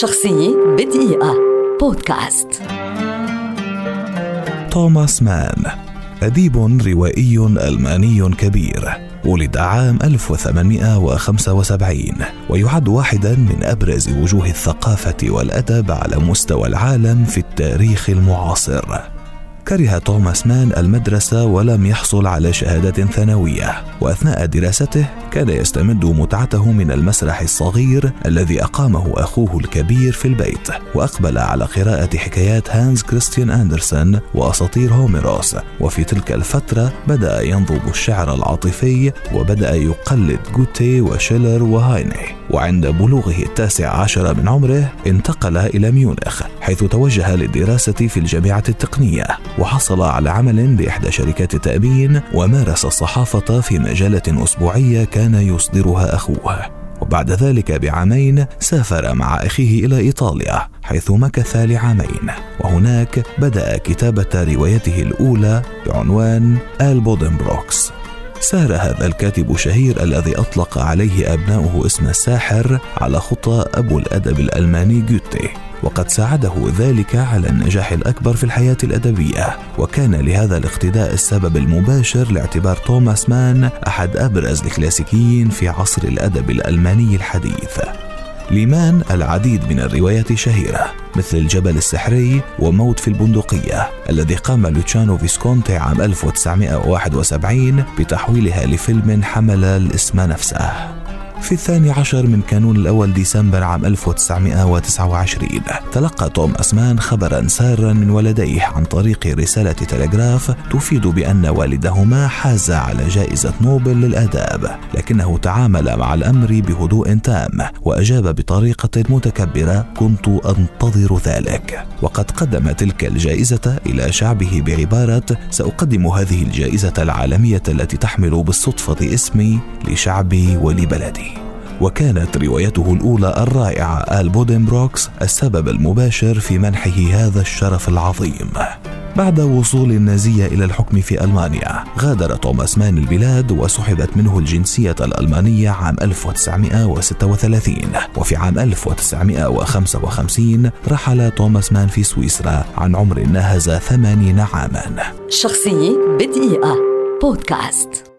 شخصية بدقيقة. بودكاست. توماس مان أديب روائي ألماني كبير ولد عام 1875 ويعد واحدا من أبرز وجوه الثقافة والأدب على مستوى العالم في التاريخ المعاصر. كره توماس مان المدرسة ولم يحصل على شهادة ثانوية. وأثناء دراسته كان يستمد متعته من المسرح الصغير الذي أقامه أخوه الكبير في البيت. وأقبل على قراءة حكايات هانز كريستيان أندرسون وأساطير هوميروس. وفي تلك الفترة بدأ ينضب الشعر العاطفي وبدأ يقلد جوتي وشيلر وهايني. وعند بلوغه التاسع عشر من عمره انتقل إلى ميونخ حيث توجه للدراسة في الجامعة التقنية. وحصل على عمل بإحدى شركات التأمين ومارس الصحافة في مجلة أسبوعية كان يصدرها أخوه. وبعد ذلك بعامين سافر مع أخيه إلى إيطاليا حيث مكث لعامين. وهناك بدأ كتابة روايته الأولى بعنوان آل بودنبروكس. سار هذا الكاتب الشهير الذي أطلق عليه أبناؤه اسم الساحر على خطى أبو الأدب الألماني جوتي. وقد ساعده ذلك على النجاح الأكبر في الحياة الأدبية. وكان لهذا الاقتداء السبب المباشر لاعتبار توماس مان أحد أبرز الكلاسيكيين في عصر الأدب الألماني الحديث. لمان العديد من الروايات الشهيرة مثل الجبل السحري وموت في البندقية الذي قام لوتشانو فيسكونتي عام 1971 بتحويلها لفيلم حمل الإسم نفسه. في الثاني عشر من كانون الأول ديسمبر عام 1929 تلقى توم أسمان خبرا سارا من ولديه عن طريق رسالة تلغراف تفيد بأن والدهما حاز على جائزة نوبل للآداب لكنه تعامل مع الأمر بهدوء تام وأجاب بطريقة متكبرة كنت أنتظر ذلك. وقد قدم تلك الجائزة إلى شعبه بعبارة سأقدم هذه الجائزة العالمية التي تحمل بالصدفة اسمي لشعبي ولبلدي. وكانت روايته الأولى الرائعة آل بودنبروكس السبب المباشر في منحه هذا الشرف العظيم. بعد وصول النازية إلى الحكم في ألمانيا غادر توماس مان البلاد وسحبت منه الجنسية الألمانية عام 1936 وفي عام 1955 رحل توماس مان في سويسرا عن عمر ناهز 80 عاما. شخصية بدقيقة. بودكاست.